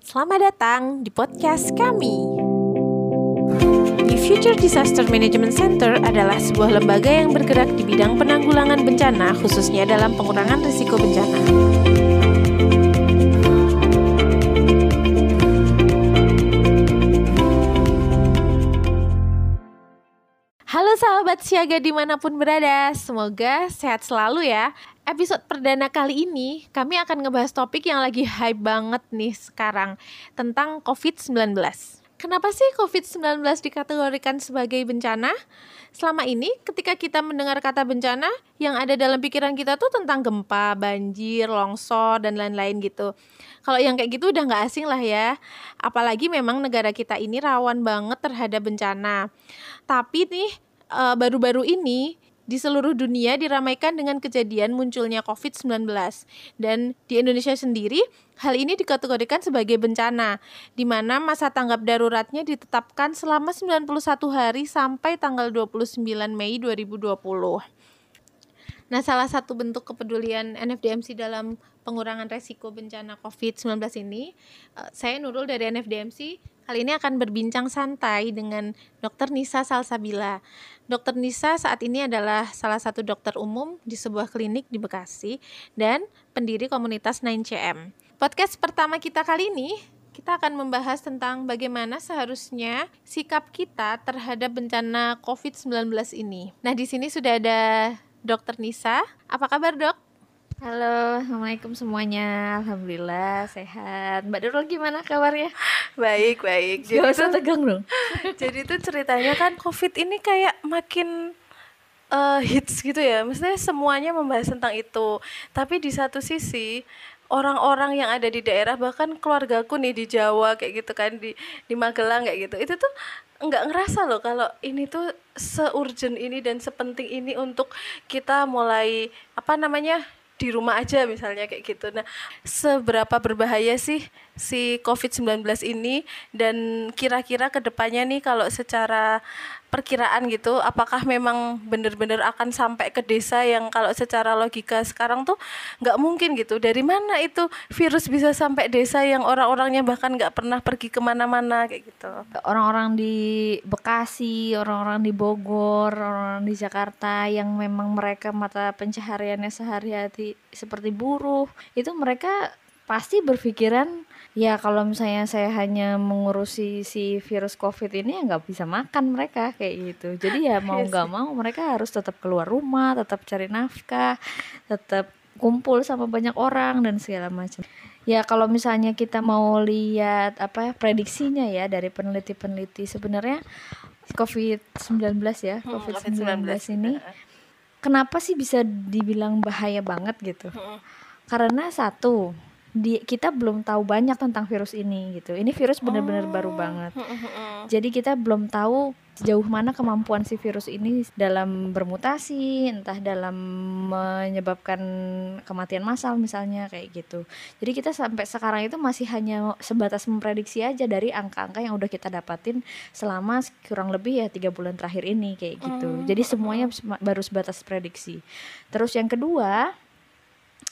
Selamat datang di podcast kami. The Future Disaster Management Center adalah sebuah lembaga yang bergerak di bidang penanggulangan bencana, khususnya dalam pengurangan risiko bencana. Sahabat siaga di mana pun berada, semoga sehat selalu ya. Episode perdana kali ini kami akan ngebahas topik yang lagi hype banget nih sekarang tentang COVID-19. Kenapa sih COVID-19 dikategorikan sebagai bencana? Selama ini ketika kita mendengar kata bencana, yang ada dalam pikiran kita tuh tentang gempa, banjir, longsor, dan lain-lain gitu. Kalau yang kayak gitu udah nggak asing lah ya. Apalagi memang negara kita ini rawan banget terhadap bencana. Tapi nih eh, baru-baru ini di seluruh dunia diramaikan dengan kejadian munculnya COVID-19 dan di Indonesia sendiri hal ini dikategorikan sebagai bencana di mana masa tanggap daruratnya ditetapkan selama 91 hari sampai tanggal 29 Mei 2020. Nah, salah satu bentuk kepedulian NFDMC dalam pengurangan resiko bencana COVID-19 ini, eh, saya Nurul dari NFDMC kali ini akan berbincang santai dengan Dr. Nisa Salsabila. Dr. Nisa saat ini adalah salah satu dokter umum di sebuah klinik di Bekasi dan pendiri komunitas 9CM. Podcast pertama kita kali ini kita akan membahas tentang bagaimana seharusnya sikap kita terhadap bencana COVID-19 ini. Nah, di sini sudah ada Dokter Nisa. Apa kabar, Dok? Halo, Assalamualaikum semuanya. Alhamdulillah sehat. Mbak Nurul gimana kabarnya? Baik, baik. Gak usah tegang dong. jadi itu ceritanya kan COVID ini kayak makin uh, hits gitu ya. Maksudnya semuanya membahas tentang itu. Tapi di satu sisi orang-orang yang ada di daerah bahkan keluargaku nih di Jawa kayak gitu kan di di Magelang kayak gitu. Itu tuh nggak ngerasa loh kalau ini tuh seurgent ini dan sepenting ini untuk kita mulai apa namanya di rumah aja misalnya kayak gitu. Nah, seberapa berbahaya sih si COVID-19 ini dan kira-kira ke depannya nih kalau secara perkiraan gitu, apakah memang benar-benar akan sampai ke desa yang kalau secara logika sekarang tuh nggak mungkin gitu. Dari mana itu virus bisa sampai desa yang orang-orangnya bahkan nggak pernah pergi ke mana-mana kayak gitu. Orang-orang di Bekasi, orang-orang di Bogor, orang-orang di Jakarta yang memang mereka mata pencahariannya sehari-hari seperti buruh, itu mereka pasti berpikiran ya kalau misalnya saya hanya mengurusi si virus covid ini ya nggak bisa makan mereka kayak gitu. Jadi ya mau Iya nggak sih. mau mereka harus tetap keluar rumah tetap cari nafkah tetap kumpul sama banyak orang dan segala macam. Ya kalau misalnya kita mau lihat apa ya, prediksinya ya dari peneliti-peneliti sebenarnya covid-19 ya Hmm, covid-19 ini kenapa sih bisa dibilang bahaya banget gitu? Karena satu di kita belum tahu banyak tentang virus ini gitu. Ini virus benar-benar baru banget. Jadi kita belum tahu sejauh mana kemampuan si virus ini dalam bermutasi entah dalam menyebabkan kematian massal misalnya kayak gitu. Jadi kita sampai sekarang itu masih hanya sebatas memprediksi aja dari angka-angka yang udah kita dapatin selama kurang lebih ya tiga bulan terakhir ini kayak gitu. Jadi semuanya baru sebatas prediksi. Terus yang kedua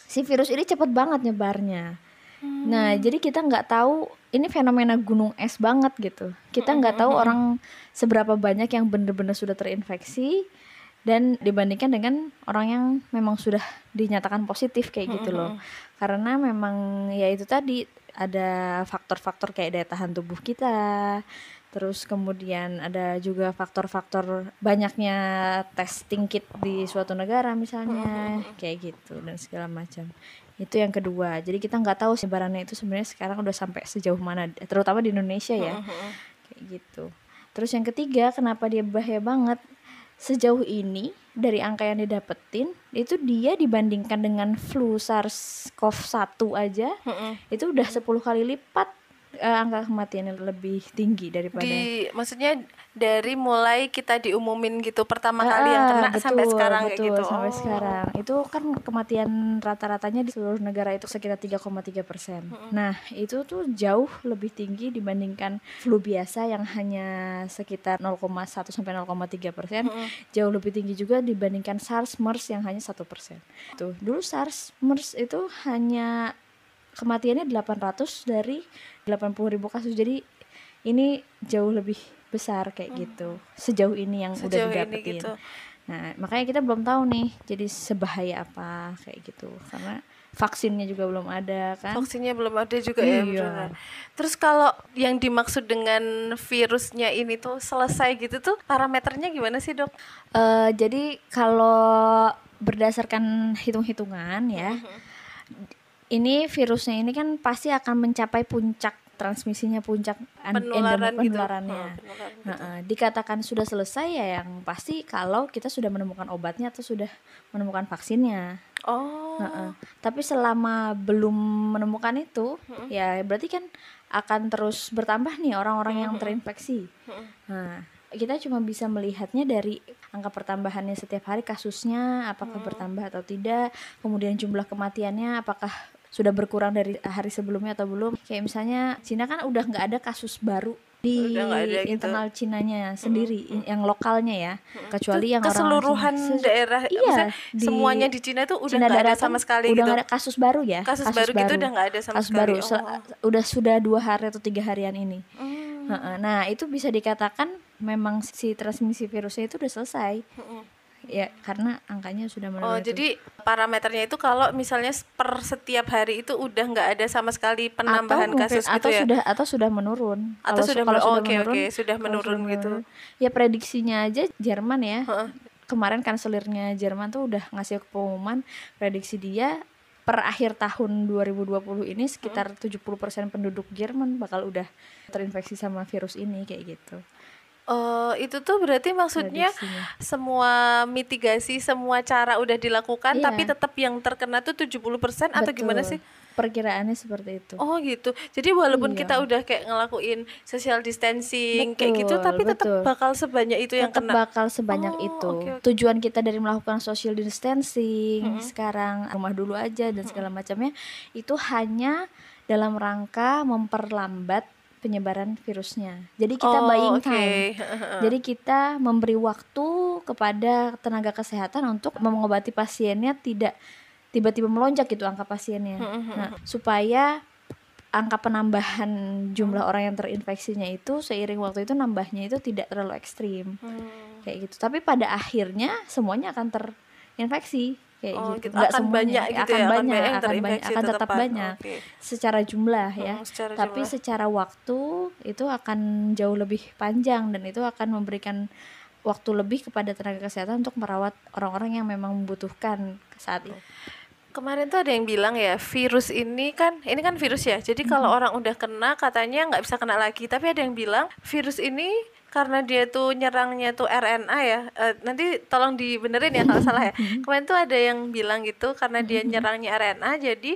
si virus ini cepet banget nyebarnya. Nah, jadi kita nggak tahu ini fenomena gunung es banget gitu. Kita nggak tahu orang seberapa banyak yang benar-benar sudah terinfeksi dan dibandingkan dengan orang yang memang sudah dinyatakan positif kayak gitu loh. Karena memang ya itu tadi ada faktor-faktor kayak daya tahan tubuh kita. Terus kemudian ada juga faktor-faktor banyaknya testing kit di suatu negara misalnya kayak gitu dan segala macam. Itu yang kedua. Jadi kita nggak tahu sebarannya itu sebenarnya sekarang udah sampai sejauh mana terutama di Indonesia ya. Kayak gitu. Terus yang ketiga, kenapa dia bahaya banget? Sejauh ini dari angka yang didapetin itu dia dibandingkan dengan flu SARS-CoV-1 aja itu udah 10 kali lipat eh, angka kematiannya lebih tinggi daripada di maksudnya dari mulai kita diumumin gitu pertama kali yang kena sampai betul, sekarang kayak betul, gitu. sampai Oh. sekarang itu kan kematian rata-ratanya di seluruh negara itu sekitar 3,3 persen. Nah itu tuh jauh lebih tinggi dibandingkan flu biasa yang hanya sekitar 0,1 sampai 0,3 persen. Jauh lebih tinggi juga dibandingkan SARS, MERS yang hanya satu persen. Tuh dulu SARS, MERS itu hanya kematiannya 800 dari 80 ribu kasus jadi ini jauh lebih besar kayak gitu sejauh ini yang udah Sejauh ini didapetin gitu. nah makanya kita belum tahu nih jadi sebahaya apa kayak gitu karena vaksinnya juga belum ada kan Vaksinnya belum ada juga ya, Iya. beneran. Terus kalau yang dimaksud dengan virusnya ini tuh selesai gitu tuh parameternya gimana sih dok? Eh, jadi kalau berdasarkan hitung-hitungan ya, ini virusnya ini kan pasti akan mencapai puncak transmisinya, puncak an- Penularan endem- gitu. penularannya. Oh, penularan gitu. Heeh, dikatakan sudah selesai ya yang pasti kalau kita sudah menemukan obatnya atau sudah menemukan vaksinnya. Oh. Heeh. Tapi selama belum menemukan itu, ya berarti kan akan terus bertambah nih orang-orang yang terinfeksi. Nah, kita cuma bisa melihatnya dari angka pertambahannya setiap hari kasusnya apakah bertambah atau tidak, kemudian jumlah kematiannya apakah sudah berkurang dari hari sebelumnya atau belum. Kayak misalnya Cina kan udah nggak ada kasus baru di gitu. internal Cinanya sendiri, yang lokalnya ya, kecuali yang orang keseluruhan Cina. Se- daerah Iya, di semuanya di Cina tuh udah Cina nggak ada sama sekali udah gitu. ada kasus baru ya Kasus, baru, gitu udah nggak ada sama kasus sekali. baru Oh. Se- udah sudah dua hari atau tiga harian ini Hmm. Heeh, nah itu bisa dikatakan memang si transmisi virusnya itu udah selesai ya karena angkanya sudah Oh, menurun itu. jadi parameternya itu kalau misalnya per setiap hari itu udah nggak ada sama sekali penambahan atau mungkin- kasus gitu atau ya? sudah atau sudah menurun Atau Kalau- sudah kalau oh, sudah oke, menurun oke, sudah kalau menurun gitu. ya prediksinya aja Jerman ya Heeh. kemarin kanselirnya Jerman tuh udah ngasih pengumuman prediksi dia per akhir tahun 2020 ini sekitar 70% penduduk Jerman bakal udah terinfeksi sama virus ini kayak gitu. Eh, itu tuh berarti maksudnya Prediksinya. semua mitigasi, semua cara udah dilakukan Iya. tapi tetap yang terkena tuh 70% atau gimana Betul. sih? Perkiraannya seperti itu. Oh gitu. Jadi walaupun Iya. kita udah kayak ngelakuin social distancing kayak gitu Betul, tapi tetap betul. bakal sebanyak itu yang Tetap kena. bakal sebanyak Oh, itu. oke, oke. Tujuan kita dari melakukan social distancing sekarang rumah dulu aja dan segala macamnya itu hanya dalam rangka memperlambat penyebaran virusnya. Jadi kita Oh, buying oke. time. Jadi kita memberi waktu kepada tenaga kesehatan untuk mengobati pasiennya tidak tiba-tiba melonjak gitu angka pasiennya. Nah, supaya angka penambahan jumlah orang yang terinfeksinya itu seiring waktu itu nambahnya itu tidak terlalu ekstrim Hmm. kayak gitu. Tapi pada akhirnya semuanya akan terinfeksi kayak Oh, gitu. gitu. Nggak Akan semuanya, banyak gitu akan ya, akan banyak, yang akan banyak, akan tetap tetepan. banyak Oke. secara jumlah ya. Hmm, secara Tapi jumlah. secara waktu itu akan jauh lebih panjang dan itu akan memberikan waktu lebih kepada tenaga kesehatan untuk merawat orang-orang yang memang membutuhkan saat itu. Kemarin tuh ada yang bilang ya virus ini kan ini kan virus ya. Jadi kalau orang udah kena katanya nggak bisa kena lagi. Tapi ada yang bilang virus ini karena dia tuh nyerangnya tuh RNA ya. eh, nanti tolong dibenerin ya kalau salah ya. Kemarin tuh ada yang bilang gitu karena dia nyerangnya RNA jadi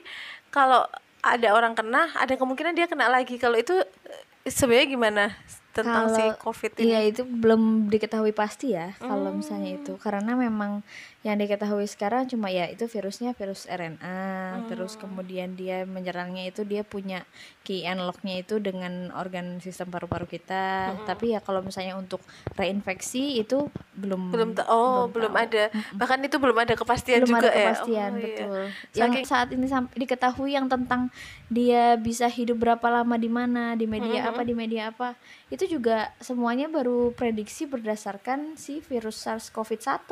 kalau ada orang kena ada kemungkinan dia kena lagi. Kalau itu eh, sebenarnya gimana tentang si Kalau- COVID ini? Iya itu belum diketahui pasti ya kalau Hmm. misalnya itu karena memang yang diketahui sekarang cuma ya itu virusnya virus RNA Hmm. terus kemudian dia menyerangnya itu dia punya key unlocknya itu dengan organ sistem paru-paru kita. Tapi ya kalau misalnya untuk reinfeksi itu belum belum oh belum, tahu. ada. Bahkan itu belum ada kepastian belum juga ada ya. Kepastian Oh, iya. betul. Yang Saking- saat ini diketahui yang tentang dia bisa hidup berapa lama di mana di media apa di media apa itu juga semuanya baru prediksi berdasarkan si virus SARS-CoV-1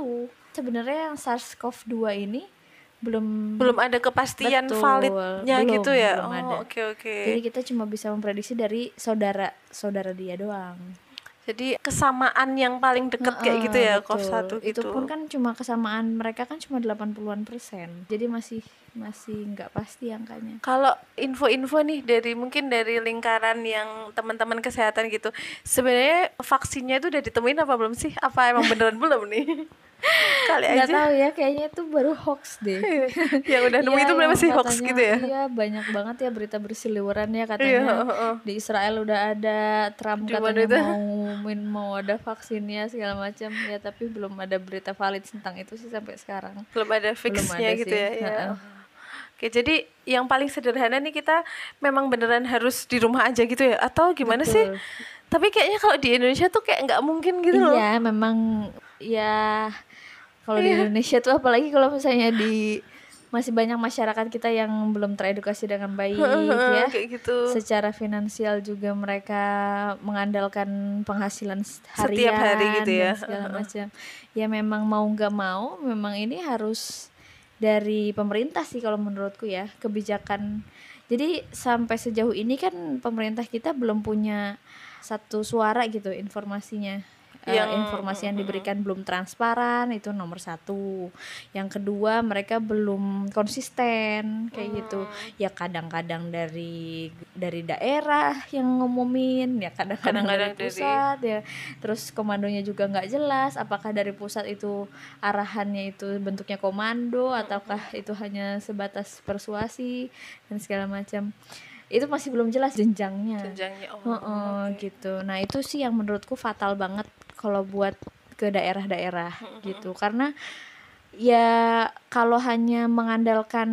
sebenarnya yang SARS-CoV-2 ini belum belum ada kepastian Betul, validnya belum, gitu ya? belum oh oke oke. Jadi kita cuma bisa memprediksi dari saudara saudara dia doang. Jadi kesamaan yang paling deket kayak gitu ya Heeh, COV betul. satu gitu. Itu pun kan cuma kesamaan mereka kan cuma 80-an persen. Jadi masih masih nggak pasti angkanya. kalau info-info nih dari mungkin dari lingkaran yang teman-teman kesehatan gitu sebenarnya vaksinnya itu udah ditemuin apa belum sih apa emang beneran belum nih kali Nggak aja tahu ya, kayaknya itu baru hoax deh. yang udah nemu Iya, itu berapa sih hoax katanya- gitu ya Iya, banyak banget ya berita berseliweran ya iya katanya. heeh. Di Israel udah ada Trump Di katanya itu? mau mau ada vaksinnya segala macam ya, tapi belum ada berita valid tentang itu sih sampai sekarang. belum ada fixnya ada gitu sih, ya, ya. Oke, jadi yang paling sederhana nih kita memang beneran harus di rumah aja gitu ya? Atau gimana sih? Betul. Tapi kayaknya kalau di Indonesia tuh kayak nggak mungkin gitu loh. Iya, memang ya kalau di Indonesia tuh apalagi kalau misalnya di masih banyak masyarakat kita yang belum teredukasi dengan baik ya kayak gitu secara finansial juga mereka mengandalkan penghasilan harian Setiap hari gitu ya. segala macam ya memang mau nggak mau memang ini harus dari pemerintah sih kalau menurutku ya kebijakan. Jadi sampai sejauh ini kan pemerintah kita belum punya satu suara gitu informasinya Eh, Yang- informasi yang diberikan belum transparan itu nomor satu. Yang kedua mereka belum konsisten kayak gitu. Ya kadang-kadang dari dari daerah yang ngumumin ya kadang-kadang dari Kadang-kadang dari- pusat ya. Terus komandonya juga nggak jelas apakah dari pusat itu arahannya itu bentuknya komando ataukah itu hanya sebatas persuasi dan segala macam. Itu masih belum jelas jenjangnya. Jenjangnya oh, Heeh, oke. gitu. Nah, itu sih yang menurutku fatal banget kalau buat ke daerah-daerah gitu. Karena ya kalau hanya mengandalkan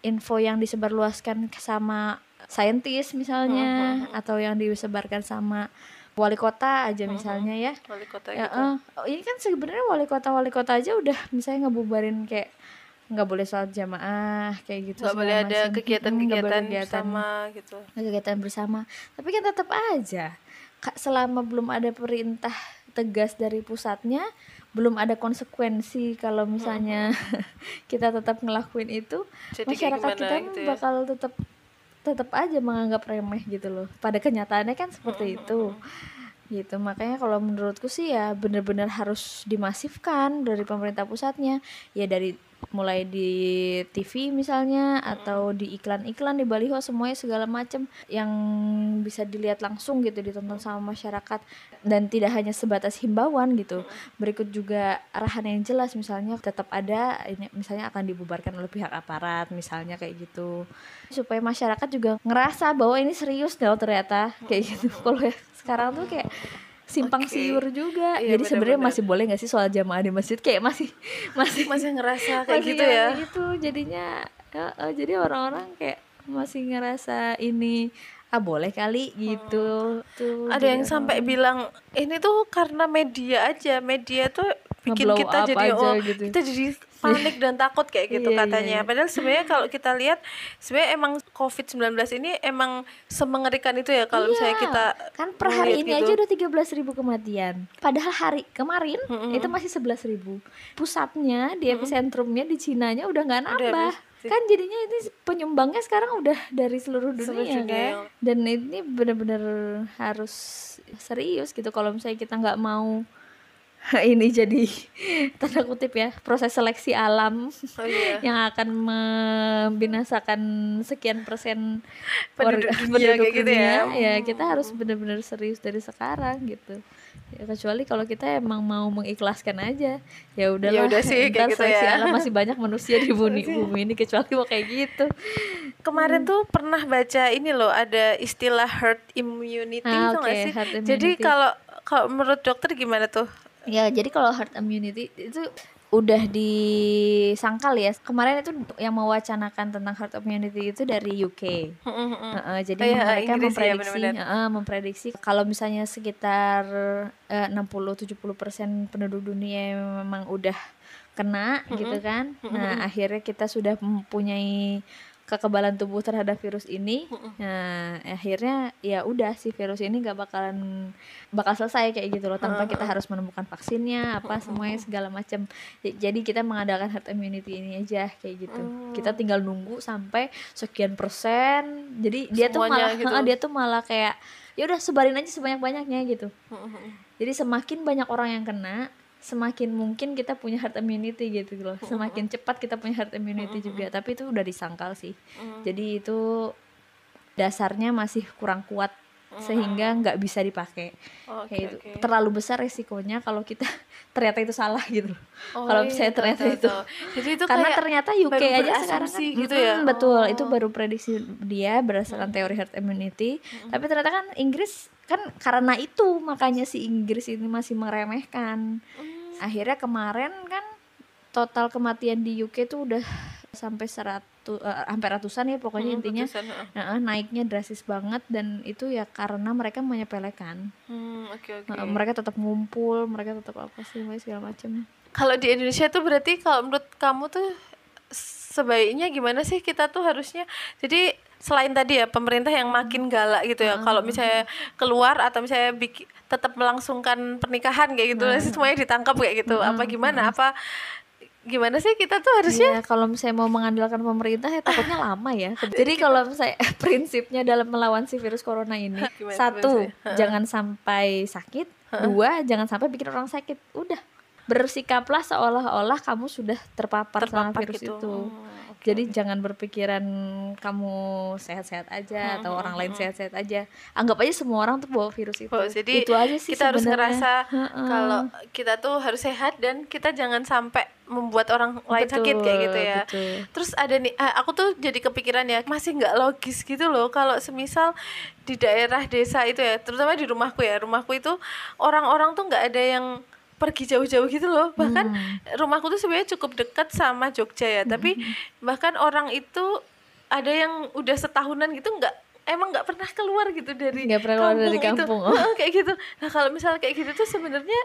info yang disebarluaskan sama saintis misalnya atau yang disebarkan sama wali kota aja misalnya ya. wali kota Ya, gitu. oh, ini kan sebenarnya wali kota wali kota aja udah misalnya ngebubarin kayak nggak boleh sholat jamaah kayak gitu nggak boleh ada kegiatan-kegiatan kegiatan. sama gitu. Kegiatan bersama. Tapi kan tetap aja selama belum ada perintah tegas dari pusatnya belum ada konsekuensi kalau misalnya kita tetap ngelakuin itu Jadi masyarakat kita gitu ya? bakal tetap tetap aja menganggap remeh gitu loh. Pada kenyataannya kan seperti itu. gitu makanya kalau menurutku sih ya bener-bener harus dimasifkan dari pemerintah pusatnya. Ya dari mulai di TV misalnya atau di iklan-iklan di baliho semuanya segala macam yang bisa dilihat langsung gitu ditonton sama masyarakat. Dan tidak hanya sebatas himbauan gitu berikut juga arahan yang jelas misalnya tetap ada ini misalnya akan dibubarkan oleh pihak aparat misalnya kayak gitu. Supaya masyarakat juga ngerasa bahwa ini serius loh ternyata kayak gitu. Kalau ya sekarang tuh kayak simpang Oke. siur juga. Iya, jadi sebenarnya masih boleh nggak sih soal jamaah di masjid? Kayak masih masih masih ngerasa kayak masih gitu ya? gitu. Jadinya ya, eh, jadi orang-orang kayak masih ngerasa ini ah boleh kali gitu. tuh ada yang sampai bilang ini tuh karena media aja. Media tuh bikin Nge-blow kita jadi aja oh gitu. kita jadi panik dan takut kayak gitu Iya, iya, katanya iya. padahal sebenarnya kalau kita lihat sebenarnya emang covid 19 ini emang semengerikan itu ya kalau misalnya Iya, kita kan per hari ini gitu. aja udah 13.000 ribu kematian padahal hari kemarin itu masih 11.000 ribu pusatnya di epicentrumnya di Cinanya udah nggak nambah habis. kan jadinya ini penyumbangnya sekarang udah dari seluruh dunia, Seluruh dunia. kan dan ini benar-benar harus serius gitu kalau misalnya kita nggak mau ini jadi tanda kutip ya proses seleksi alam oh iya. yang akan membinasakan sekian persen Penduduk dunia penduduk kayak gitu ya. dunia, ya kita harus benar-benar serius dari sekarang gitu. Ya, kecuali kalau kita emang mau mengikhlaskan aja. Ya udahlah udah sih, kayak gitu seleksi ya. alam masih banyak manusia di bumi bumi ini kecuali mau kayak gitu. Kemarin tuh pernah baca ini loh ada istilah herd immunity Ah, nggak oke, sih? herd jadi kalau kalau menurut dokter gimana tuh Ya, jadi kalau herd immunity itu udah disangkal ya. Kemarin itu yang mewacanakan tentang herd immunity itu dari UK. Heeh, jadi Oh iya, mereka Inggris ya, memprediksi, benar-benar. heeh, memprediksi kalau misalnya sekitar eh, 60-70% penduduk dunia memang udah kena gitu kan. Nah, akhirnya kita sudah mempunyai kekebalan tubuh terhadap virus ini. Nah, akhirnya ya udah si virus ini gak bakalan bakal selesai kayak gitu loh tanpa kita harus menemukan vaksinnya apa semuanya segala macam. Jadi kita mengandalkan herd immunity ini aja kayak gitu. Kita tinggal nunggu sampai sekian persen. Jadi dia tuh malah gitu. dia tuh malah kayak ya udah sebarin aja sebanyak-banyaknya gitu. Jadi semakin banyak orang yang kena, semakin mungkin kita punya herd immunity gitu loh. Semakin cepat kita punya herd immunity juga. Tapi itu udah disangkal sih. Jadi itu dasarnya masih kurang kuat sehingga nggak bisa dipakai. Oke, Kayak itu. oke. Terlalu besar resikonya kalau kita ternyata itu salah gitu. Oh, kalau iya, tahu, ternyata tahu, itu. jadi itu Karena ternyata UK aja sekarang kan gitu ya? Betul, Oh. itu baru prediksi dia berdasarkan teori herd immunity. Tapi ternyata kan Inggris kan karena itu makanya si Inggris ini masih meremehkan. Hmm. Akhirnya kemarin kan total kematian di UK tuh udah sampai 100 eh, hampir ratusan ya pokoknya Mm, intinya ratusan. Nah, naiknya drastis banget dan itu ya karena mereka menyepelekan. Hmm, oke oke. Nah, mereka tetap ngumpul, mereka tetap apa sih segala macam. Kalau di Indonesia tuh berarti kalau menurut kamu tuh sebaiknya gimana sih kita tuh harusnya jadi selain tadi ya pemerintah yang makin galak gitu ya kalau misalnya keluar atau misalnya bikin tetap melangsungkan pernikahan kayak gitu. Sih semuanya ditangkap kayak gitu. Apa gimana? apa gimana sih kita tuh harusnya? Iya, kalau misalnya mau mengandalkan pemerintah ya takutnya lama ya. Jadi kalau misalnya prinsipnya dalam melawan si virus corona ini, Gimana satu jangan sampai sakit, dua jangan sampai bikin orang sakit. Udah bersikaplah seolah-olah kamu sudah terpapar, sama Terpapar virus gitu. itu. Hmm, Jadi jangan berpikiran kamu sehat-sehat aja atau orang lain sehat-sehat aja. Anggap aja semua orang tuh bawa virus itu. Oh, jadi itu aja sih kita harus sebenarnya. ngerasa kalau kita tuh harus sehat dan kita jangan sampai membuat orang lain sakit kayak gitu ya. betul. Terus ada nih, ah, aku tuh jadi kepikiran ya masih nggak logis gitu loh kalau semisal di daerah desa itu ya, terutama di rumahku ya, rumahku itu orang-orang tuh nggak ada yang pergi jauh-jauh gitu loh. Bahkan rumahku tuh sebenarnya cukup dekat sama Jogja ya, tapi bahkan orang itu ada yang udah setahunan gitu nggak emang nggak pernah keluar gitu dari Nggak pernah keluar dari kampung. Heeh, kayak gitu. Nah kalau misalnya kayak gitu tuh sebenarnya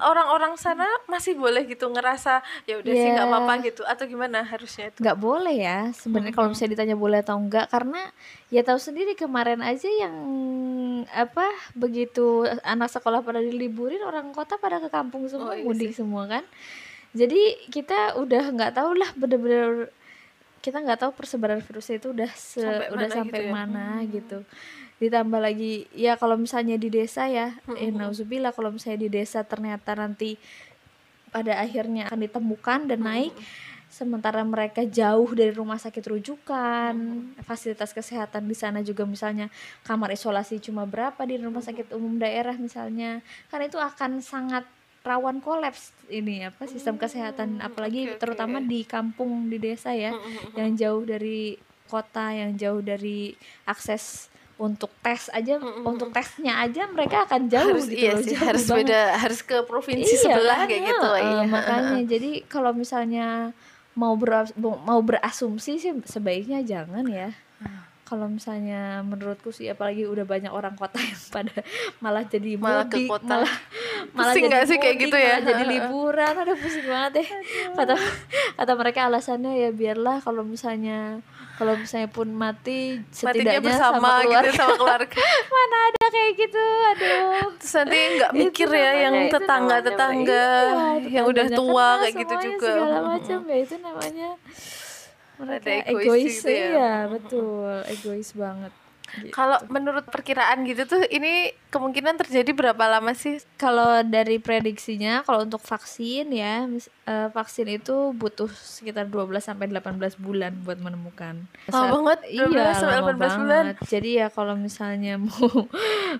orang-orang sana masih boleh gitu ngerasa ya udah sih nggak Ya. apa-apa gitu atau gimana harusnya itu. nggak boleh ya sebenarnya kalau misalnya ditanya boleh atau enggak karena ya tahu sendiri kemarin aja yang apa begitu anak sekolah pada diliburin orang kota pada ke kampung semua Oh, iya mudik semua kan jadi kita udah nggak tahu lah bener-bener kita nggak tahu persebaran virusnya itu udah se- Sampai udah mana sampai gitu ya. mana gitu. Ditambah lagi ya kalau misalnya di desa ya eh nauzubillah kalau misalnya di desa ternyata nanti pada akhirnya akan ditemukan dan naik sementara mereka jauh dari rumah sakit rujukan fasilitas kesehatan di sana juga misalnya kamar isolasi cuma berapa di rumah sakit umum daerah misalnya kan itu akan sangat rawan kolaps ini apa sistem kesehatan apalagi oke. terutama di kampung di desa ya yang jauh dari kota yang jauh dari akses untuk tes aja untuk tesnya aja mereka akan jauh harus gitu iya loh, sih jauh harus banget. beda harus ke provinsi Iya sebelah kan, kayak gitu. heeh, Iya. makanya jadi kalau misalnya mau beras- mau berasumsi sih sebaiknya jangan ya kalau misalnya menurutku sih apalagi udah banyak orang kota yang pada malah jadi Malah ke mudik kota. malah malah Pusing jadi sih kayak gitu ya? jadi liburan. Ada pusing banget deh. Kata kata mereka alasannya ya biarlah kalau misalnya kalau misalnya pun mati Matinya setidaknya bersama sama gitu keluarga. sama keluarga. mana ada kayak gitu aduh. Terus nanti nggak mikir ya namanya- yang namanya- iya, yang udah tua kayak gitu juga. segala macam ya itu namanya mereka egois egois, gitu ya. iya betul. Egois banget Gitu. Kalau menurut perkiraan gitu tuh ini kemungkinan terjadi berapa lama sih? kalau dari prediksinya kalau untuk vaksin ya eh, vaksin itu butuh sekitar 12 sampai 18 bulan buat menemukan. Lama banget, 12 iya, sampai lama 18 bulan. banget. Jadi ya kalau misalnya mau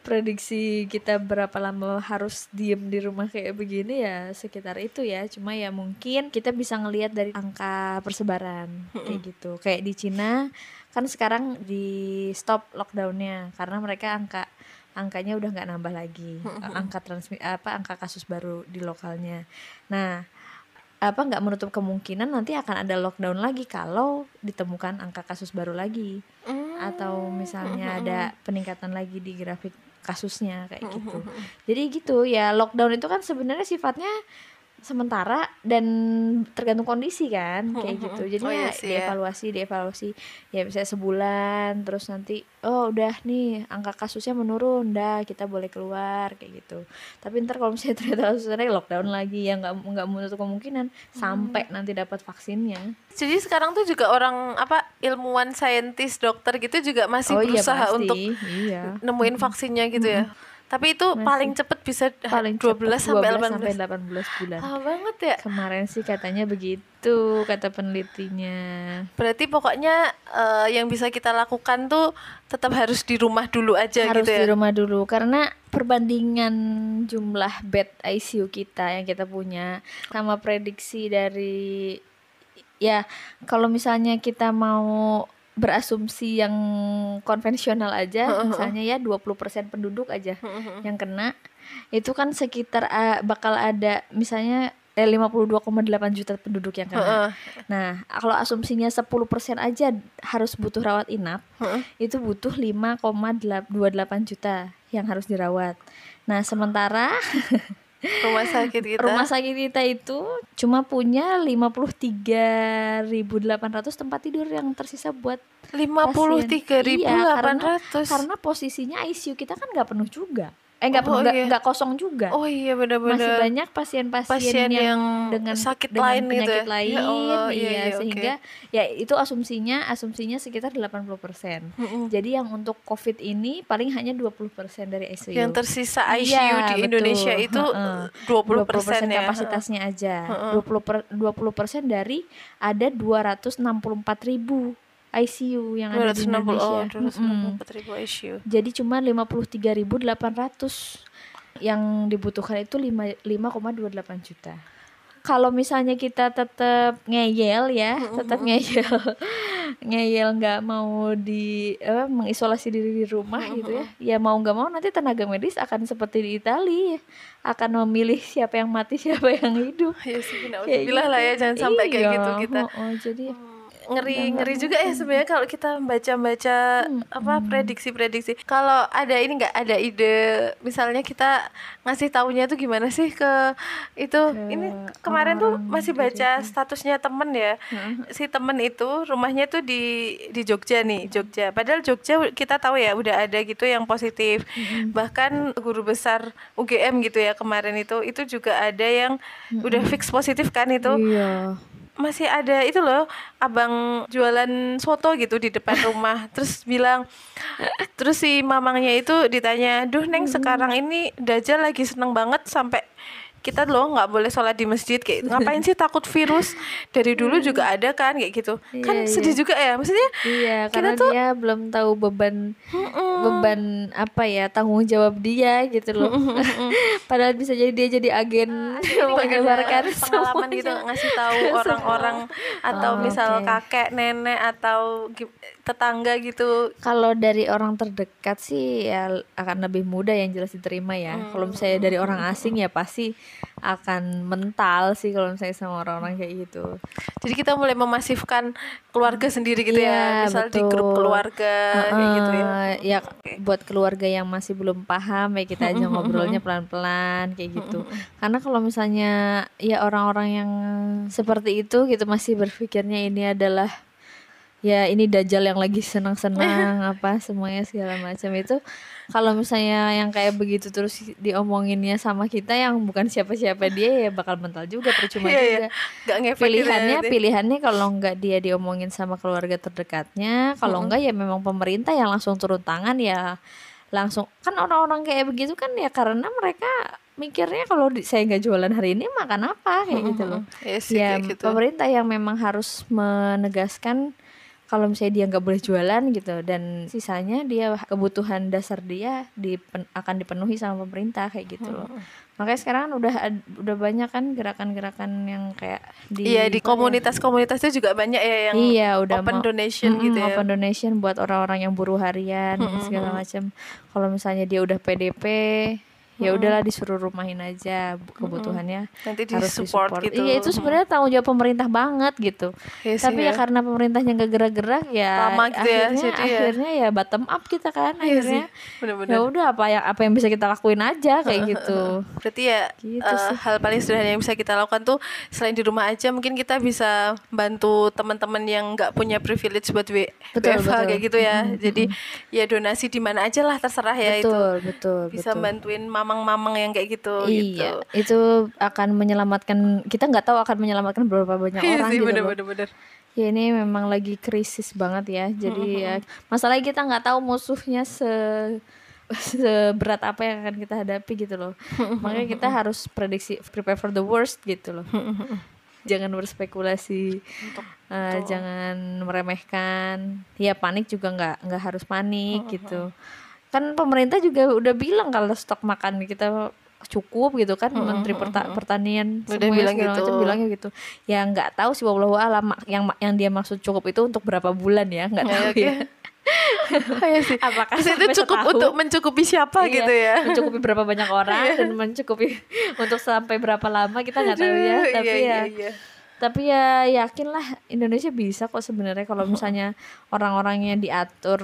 prediksi kita berapa lama harus diem di rumah kayak begini ya sekitar itu ya. Cuma ya mungkin kita bisa ngelihat dari angka persebaran kayak gitu. Kayak di Cina kan sekarang di stop lockdownnya karena mereka angka angkanya udah nggak nambah lagi angka transmi apa angka kasus baru di lokalnya nah apa nggak menutup kemungkinan nanti akan ada lockdown lagi kalau ditemukan angka kasus baru lagi. Atau misalnya ada peningkatan lagi di grafik kasusnya kayak gitu. jadi gitu ya lockdown itu kan sebenarnya sifatnya sementara dan tergantung kondisi kan kayak gitu. jadi Oh ya iya sih ya. dievaluasi dievaluasi. Ya bisa sebulan terus nanti oh udah nih angka kasusnya menurun dah kita boleh keluar kayak gitu. Tapi ntar kalau misalnya ternyata kasusnya lockdown lagi ya nggak nggak menutup kemungkinan sampai nanti dapat vaksinnya. Jadi sekarang tuh juga orang apa ilmuwan saintis dokter gitu juga masih oh iya berusaha pasti. untuk iya. nemuin vaksinnya gitu ya. Tapi itu paling cepet bisa paling 12 cepet sampai 12 18. sampai 18 bulan Lama banget ya. kemarin sih katanya begitu kata penelitinya Berarti pokoknya eh, yang bisa kita lakukan tuh tetap harus di rumah dulu aja harus gitu di ya. rumah dulu karena perbandingan jumlah bed ICU kita yang kita punya sama prediksi dari ya kalau misalnya kita mau berasumsi yang konvensional aja misalnya ya 20% penduduk aja yang kena itu kan sekitar ah, bakal ada misalnya eh, 52,8 juta penduduk yang kena. Nah, kalau asumsinya 10% aja harus butuh rawat inap, itu butuh 5,28 juta yang harus dirawat. Nah, sementara rumah sakit kita. Rumah sakit kita itu cuma punya 53.800 tempat tidur yang tersisa buat lima puluh tiga ribu Iya, delapan karena, ratus. karena posisinya ICU kita kan nggak penuh juga eh nggak Oh, nggak iya. kosong juga oh iya masih benar-benar banyak pasien-pasien pasien yang, yang dengan sakit dengan lain gitu penyakit ya? lain Ya Allah, iya, iya, iya, sehingga ya itu asumsinya asumsinya sekitar 80% Mm-mm. jadi yang untuk covid ini paling hanya 20% dari ICU yang tersisa ICU Iya, di betul. Indonesia itu dua puluh 20% persen ya kapasitasnya aja. Heeh. 20 per, 20% dari ada 264 ribu ICU yang ada di oh Indonesia. Mm-mm. empat ribu ICU Jadi cuma 53.800 yang dibutuhkan itu 5 5,28 juta. Kalau misalnya kita tetap ngeyel ya, tetap ngeyel, ngeyel nggak mau di apa, mengisolasi diri di rumah gitu ya, ya mau nggak mau nanti tenaga medis akan seperti di Italia, akan memilih siapa yang mati siapa yang hidup. ya sih Kayak bilang lah ya gitu. jangan sampai kayak Iya, gitu kita oh, jadi ngeri ngeri juga ya sebenarnya kalau kita baca-baca apa prediksi-prediksi. Kalau ada ini nggak? Ada ide? Misalnya kita ngasih taunya tuh gimana sih ke itu? Ini kemarin tuh masih baca statusnya temen ya. Si temen itu rumahnya tuh di di Jogja nih Jogja. Padahal Jogja kita tahu ya udah ada gitu yang positif. Bahkan guru besar UGM gitu ya kemarin itu itu juga ada yang udah fix positif kan itu? Iya masih ada itu loh abang jualan soto gitu di depan rumah. Terus bilang terus si mamangnya itu ditanya duh neng sekarang ini Dajjal lagi seneng banget sampai kita loh nggak boleh sholat di masjid kayak ngapain sih takut virus? Dari dulu juga ada kan kayak gitu. Kan Iya, sedih juga ya maksudnya Iya, Kita karena tuh- dia belum tahu beban beban apa ya tanggung jawab dia gitu loh. Padahal bisa jadi dia jadi agen menyebarkan ada pengalaman semuanya. gitu ngasih tahu orang-orang atau Oh, misal oke. kakek nenek atau tetangga gitu Kalau dari orang terdekat sih ya akan lebih mudah yang jelas diterima ya. Kalau misalnya dari orang asing ya pasti akan mental sih kalau misalnya sama orang-orang kayak gitu. Jadi kita mulai memasifkan keluarga sendiri gitu ya, Iya, misal di grup keluarga kayak gitu ya. Ya buat keluarga yang masih belum paham ya kita aja ngobrolnya pelan-pelan kayak gitu. Karena kalau misalnya ya orang-orang yang seperti itu gitu masih berpikirnya ini adalah ya ini dajjal yang lagi senang-senang apa semuanya segala macam itu kalau misalnya yang kayak begitu terus diomonginnya sama kita yang bukan siapa-siapa dia ya bakal mental juga percuma Iya, iya. juga Gak ngefek gitu ya pilihannya nanti. pilihannya kalau nggak dia diomongin sama keluarga terdekatnya kalau enggak ya memang pemerintah yang langsung turun tangan ya langsung kan orang-orang kayak begitu kan ya karena mereka mikirnya kalau saya nggak jualan hari ini makan apa kayak gitu loh Iya sih, ya kayak gitu. pemerintah yang memang harus menegaskan kalau misalnya dia nggak boleh jualan gitu dan sisanya dia kebutuhan dasar dia dipen- akan dipenuhi sama pemerintah kayak gitu loh. Makanya sekarang udah udah banyak kan gerakan-gerakan yang kayak di Iya di komunitas-komunitas itu juga banyak ya yang iya udah open mau- donation Mm-mm, gitu ya. open donation buat orang-orang yang buruh harian dan segala macam kalau misalnya dia udah PDP ya udahlah disuruh rumahin aja kebutuhannya Nanti di harus support disupport. gitu. Iya itu sebenarnya tanggung jawab pemerintah banget gitu. Iya sih, Tapi ya ya. karena pemerintahnya nggak gerak-gerak ya Lama gitu ya, akhirnya jadi ya. akhirnya ya bottom up kita kan Iya sih, akhirnya. Ya udah apa yang apa yang bisa kita lakuin aja kayak gitu. Berarti ya Gitu sih. hal paling sederhana yang bisa kita lakukan tuh selain di rumah aja mungkin kita bisa bantu teman-teman yang nggak punya privilege buat W- Betul, WFH betul. kayak gitu ya. Jadi ya donasi di mana aja lah terserah ya itu. betul, betul, Bisa betul. bantuin mamang-mamang yang kayak gitu Iya, gitu. itu akan menyelamatkan kita nggak tahu akan menyelamatkan berapa banyak Iya orang sih gitu loh. bener-bener bener. Ya ini memang lagi krisis banget ya. Jadi ya masalahnya kita nggak tahu musuhnya se seberat apa yang akan kita hadapi gitu loh. Makanya kita harus prediksi prepare for the worst gitu loh. jangan berspekulasi, eh, jangan meremehkan. Ya panik juga nggak nggak harus panik gitu. Kan pemerintah juga udah bilang kalau stok makan kita cukup gitu kan menteri Perta- pertanian Udah semuanya bilang gitu. macam bilangnya gitu ya nggak tahu sih wallahu alam yang yang dia maksud cukup itu untuk berapa bulan ya nggak tahu oke. ya Iya sih. apakah Terus itu cukup setahun? untuk mencukupi siapa Iya, gitu ya. mencukupi berapa banyak orang dan mencukupi untuk sampai berapa lama kita nggak tahu ya tapi iya, ya iya, iya. Tapi ya yakinlah Indonesia bisa kok sebenarnya kalau misalnya orang-orangnya diatur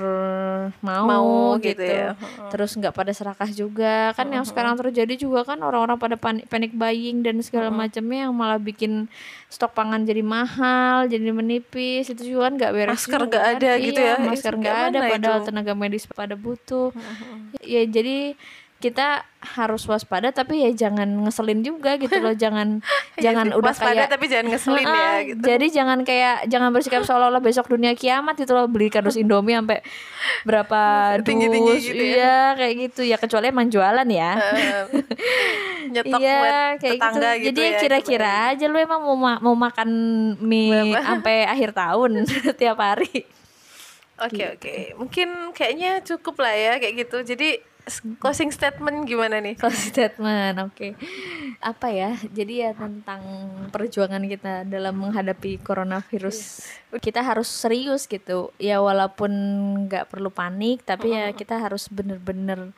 mau, Mau gitu, gitu ya. terus nggak pada serakah juga kan yang sekarang terjadi juga kan orang-orang pada panik panic buying dan segala macamnya yang malah bikin stok pangan jadi mahal jadi menipis itu juga kan nggak beres Masker juga nggak kan. ada gitu Iya, ya. masker nggak ada padahal itu? tenaga medis pada butuh ya jadi kita harus waspada tapi ya jangan ngeselin juga gitu loh jangan jangan udah Waspada kayak tapi jangan ngeselin ya Heeh, gitu. Jadi jangan kayak jangan bersikap seolah-olah besok dunia kiamat itu loh beli kardus Indomie sampai berapa dus. Tinggi-tinggi gitu ya. Iya, kayak gitu ya kecuali emang jualan ya. Nyetok iya, buat kayak gitu. tetangga gitu, Jadi ya. ya kira-kira aja lu emang mau ma- mau makan mie sampai akhir tahun tiap hari. Oke Gitu. oke, mungkin kayaknya cukup lah ya kayak gitu. Jadi closing statement gimana nih? Closing statement, oke. Apa ya? Jadi ya tentang perjuangan kita dalam menghadapi coronavirus. Kita harus serius gitu. Ya walaupun nggak perlu panik, tapi ya kita harus bener-bener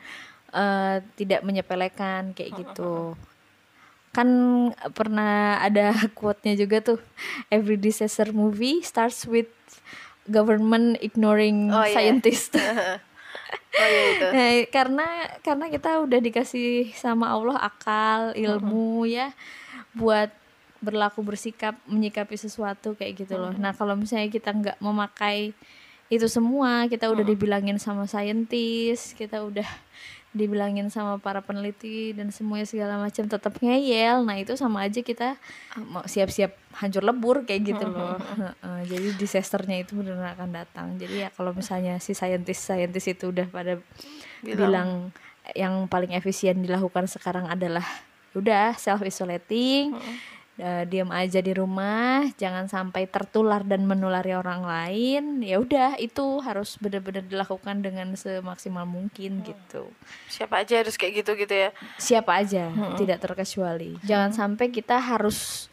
eh, tidak menyepelekan kayak gitu. Kan pernah ada quote-nya juga tuh. Every disaster movie starts with government ignoring Oh, iya. scientist. Oh iya itu. Nah, karena karena kita udah dikasih sama Allah akal, ilmu ya buat berlaku bersikap menyikapi sesuatu kayak gitu loh. Nah, kalau misalnya kita nggak memakai itu semua, kita udah dibilangin sama saintis, kita udah dibilangin sama para peneliti dan semuanya segala macam tetap ngeyel. Nah, itu sama aja kita uh, mau siap-siap hancur lebur kayak gitu loh. Jadi disasternya itu benar akan datang. Jadi ya kalau misalnya si saintis-saintis itu udah pada bilang, yang paling efisien dilakukan sekarang adalah udah self isolating. Eh, diam aja di rumah, jangan sampai tertular dan menulari orang lain. Ya udah, itu harus benar-benar dilakukan dengan semaksimal mungkin gitu Siapa aja harus kayak gitu gitu ya. siapa aja tidak terkecuali jangan sampai kita harus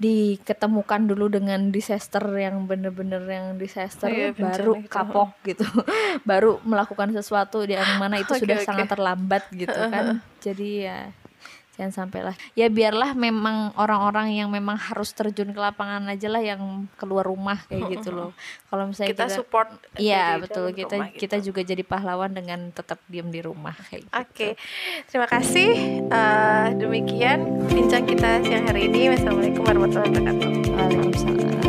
diketemukan dulu dengan disaster yang bener-bener yang disaster Iya, bencana baru gitu. kapok gitu baru melakukan sesuatu yang mana itu Oke, sudah oke. sangat terlambat gitu kan jadi ya jangan sampai lah ya biarlah memang orang-orang yang memang harus terjun ke lapangan aja lah yang keluar rumah kayak gitu loh kalau misalnya Kita kita, support. iya betul kita rumah gitu. kita juga jadi pahlawan dengan tetap diam di rumah kayak gitu. Oke, terima kasih. Eh, demikian bincang kita siang hari ini. Wassalamualaikum warahmatullahi wabarakatuh. Waalaikumsalam